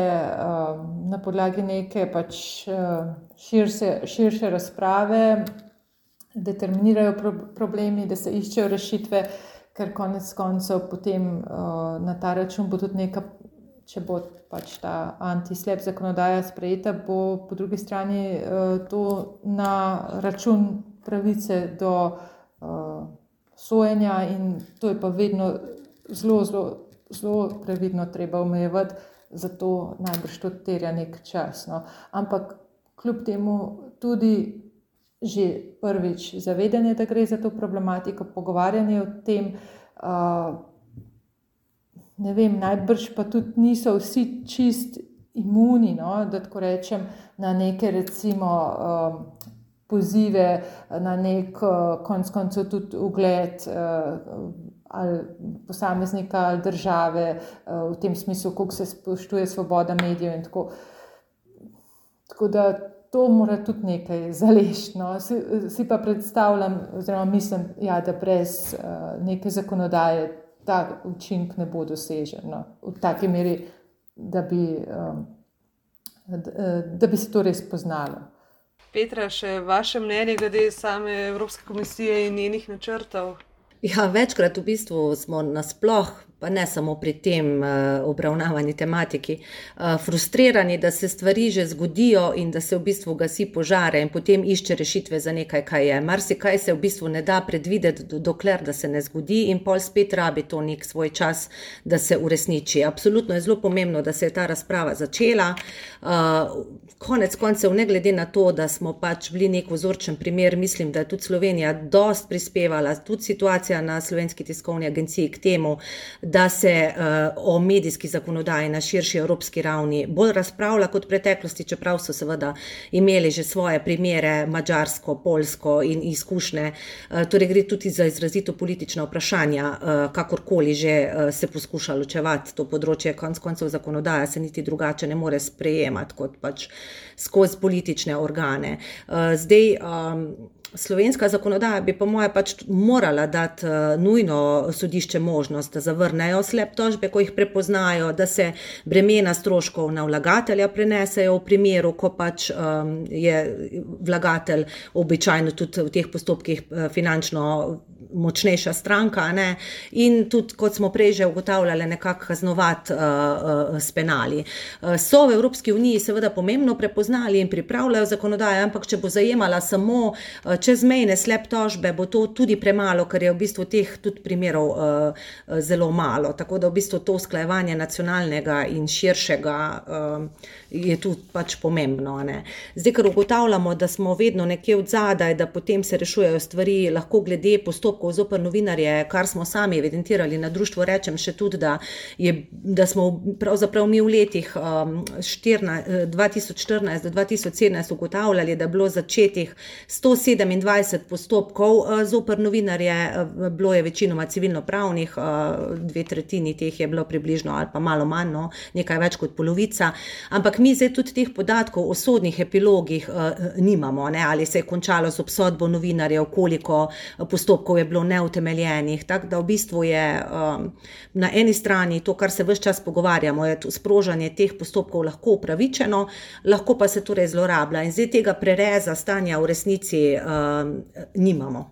na podlagi neke pač, uh, širše, razprave determinirajo pro problemi, da se iščejo rešitve, ker konec koncev potem uh, na ta račun bo tudi neka. Če bo pač ta anti-slep zakonodaja sprejeta, bo po drugi strani uh, to na račun pravice do uh, sojenja, in to je pa vedno zelo, zelo, zelo previdno treba omejevati, zato najbrž to terja nek čas. No. Ampak kljub temu tudi. Že prvič zavedanje, da gre za to problematiko, pogovarjanje o tem, uh, ne vem, najbrž pa tudi niso vsi čist imuni, no, da tako rečem, na neke recimo uh, pozive na nek konc koncev tudi ugled ali posameznika ali države v tem smislu, kako se spoštuje svoboda medijev in tako. Tako da to mora tudi nekaj zalešno. Si, si pa predstavljam, oziroma mislim, ja, da brez neke zakonodaje ta učinek ne bo dosežen no, v taki meri, da bi, da, da bi se to res poznalo. Petra, še vaše mnenje glede same Evropske komisije in njenih načrtov? Ja, večkrat v bistvu smo nasplošno pa ne samo pri tem uh, obravnavani tematiki, uh, frustrirani, da se stvari že zgodijo in da se v bistvu gasi požare in potem išče rešitve za nekaj, kaj je. Marsikaj se v bistvu ne da predvideti, dokler da se ne zgodi in pol spet rabi to nek svoj čas, da se uresniči. Absolutno je zelo pomembno, da se je ta razprava začela. Uh, konec koncev, ne glede na to, da smo pač bili nek vzorčen primer, mislim, da je tudi Slovenija dost prispevala, tudi situacija na Slovenski tiskovni agenciji k temu, da se uh, o medijski zakonodaji na širši evropski ravni bolj razpravlja kot v preteklosti, čeprav so seveda imeli že svoje primere, mačarsko, polsko in izkušnje. Uh, torej gre tudi za izrazito politična vprašanja, uh, kakorkoli že uh, se poskuša ločevati to področje, konc koncev zakonodaja se niti drugače ne more sprejemati kot pač skozi politične organe. Uh, zdaj, um, slovenska zakonodaja bi, po moje, pač morala dati uh, nujno sodišče možnost, da zavrnejo slep tožbe, ko jih prepoznajo, da se bremena stroškov na vlagatelja prenesejo v primeru, ko pač um, je vlagatelj običajno tudi v teh postopkih uh, finančno močnejša stranka. Ne? In tudi, kot smo prej že ugotavljali, nekako kaznovati uh, uh, s penali. Uh, so v Evropski uniji seveda pomembno prepoznali in pripravljajo zakonodajo, ampak če bo zajemala samo uh, čezmejne slep tožbe, bo to tudi premalo, ker je v bistvu teh tudi primerov uh, zelo malo. Tako da v bistvu to usklajevanje nacionalnega in širšega uh, je tu pač pomembno. Ne? Zdaj, ker ugotavljamo, da smo vedno nekje od zadaj, da potem se rešujejo stvari, lahko glede postopkov zoper novinarje, kar smo sami evidentirali na društvu, rečem še tudi, da, je, da smo pravzaprav mi v letih um, 2014 do 2017 ugotavljali, da je bilo začetih 127 postopkov uh, zoper novinarje, uh, bilo je večinoma civilno-pravnih, uh, dve tretjini teh je bilo približno ali pa malo manj, no, nekaj več kot polovica. Ampak mi zdaj tudi teh podatkov o sodnih epilogih uh, nimamo, ne, ali se je končalo z obsodbo novinarjev, koliko postopkov je bilo neutemeljenih. Tako da v bistvu je um, na eni strani to, kar se vse čas pogovarjamo, je sprožanje teh postopkov lahko upravičeno, lahko pa se torej zlorablja in zdaj tega prereza stanja v resnici um, nimamo.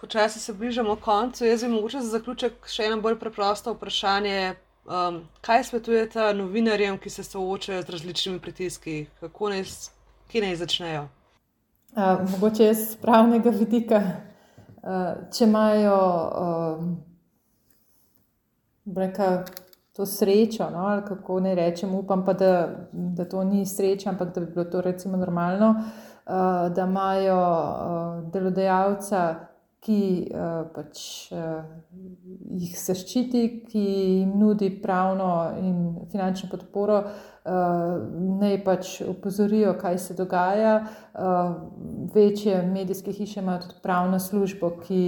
Počasi se bližamo koncu. Jaz bi mogoče za zaključek še eno bolj preprosto vprašanje. Um, kaj svetujete novinarjem, ki se soočajo z različnimi pritiski, kako naj, kje naj začnejo? Uh, mogoče iz pravnega vidika, če imajo uh, breka, to srečo, no, ali kako naj rečem, upam pa, da, da to ni sreča, ampak da bi bilo to recimo normalno, uh, da imajo uh, delodajalca ki uh, pač, uh, jih zaščiti, ki jim nudi pravno in finančno podporo, uh, naj pač opozorijo, kaj se dogaja. Večje medijske hiše imajo tudi pravno službo, ki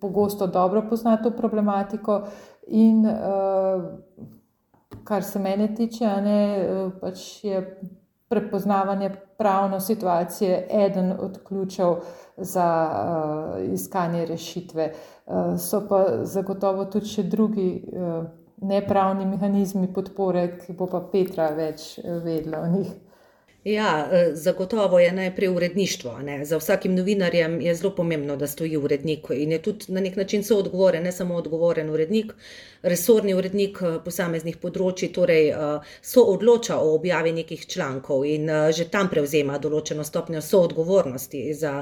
pogosto dobro pozna to problematiko. In kar se mene tiče, ne, pač je prepoznavanje pravne situacije eden od ključev za uh, iskanje rešitve. Uh, so pa zagotovo tudi še drugi uh, nepravni mehanizmi podpore, ki bo pa Petra več vedela o njih. Ja, e, zagotovo je najprej uredništvo. Ne. Za vsakim novinarjem je zelo pomembno, da stoji urednik in je tudi na nek način soodgovoren, ne samo odgovoren urednik, resorni urednik e, posameznih področji, torej e, so odloča o objavi nekih člankov in že tam prevzema določeno stopnjo soodgovornosti. Za,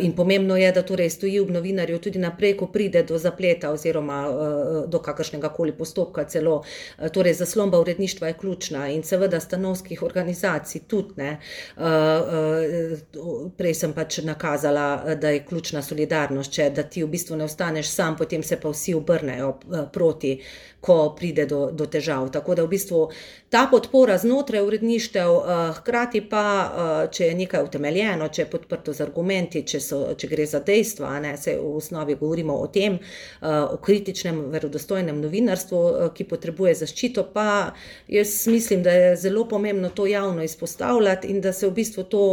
in pomembno je, da torej stoji v novinarju tudi naprej, ko pride do zapleta oziroma do kakršnega koli postopka celo. Torej, zaslomba uredništva je ključna in seveda stanovskih organizacij tudi tudi. Ne. Prej sem pač nakazala, da je ključna solidarnost, če da ti v bistvu ne ostaneš sam, potem se pa vsi obrnejo proti, ko pride do, do težav. Tako da v bistvu ta podpora znotraj uredništev, hkrati pa, če je nekaj utemeljeno, če je podprto z argumenti, če, so, če gre za dejstva, ne, se v osnovi govorimo o tem, o kritičnem, verodostojnem novinarstvu, ki potrebuje zaščito, pa jaz mislim, da je zelo pomembno to javno izpostavljati in da se v bistvu to,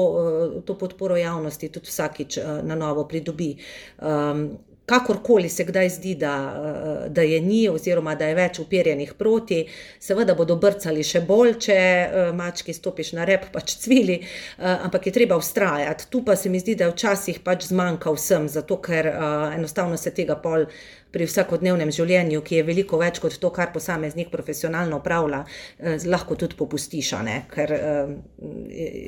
eh, to podporo javnosti tudi vsakič eh, na novo pridobi. Um, kakorkoli se kdaj zdi, da, eh, da je ni, oziroma da je več uperjenih proti, seveda bodo brcali še bolj, če mački stopiš na rep, pač cvili, ampak je treba ustrajati. Tu pa se mi zdi, da je včasih pač zmanjka vsem, zato ker enostavno se tega pol pri vsakodnevnem življenju, ki je veliko več kot to, kar posameznik profesionalno upravlja, eh, lahko tudi popustiš. Ker eh,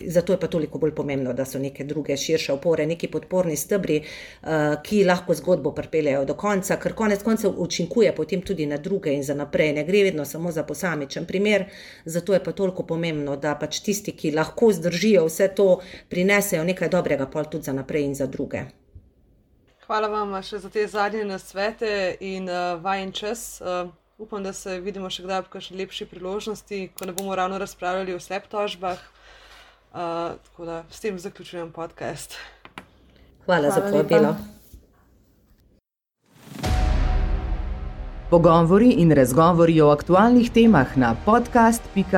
zato je pa toliko bolj pomembno, da so neke druge širše opore, neki podporni stebri, eh, ki lahko zgodbo pripeljejo do konca, ker konec koncev učinkuje potem tudi na druge in za naprej. Ne gre vedno samo za posamičen primer, zato je pa toliko pomembno, da pač tisti, ki lahko zdržijo vse to, prinesejo nekaj dobrega, pa tudi za naprej in za druge. Hvala vam še za te zadnje nasvete in uh, vajen čas. Uh, upam, da se vidimo še kdaj ob kakšni lepši priložnosti, ko ne bomo ravno razpravljali o slep tožbah. Uh, tako da s tem zaključujem podcast. Hvala, Hvala za povabilo. Pogovori in razgovori o aktualnih temah na podcast.sta.si.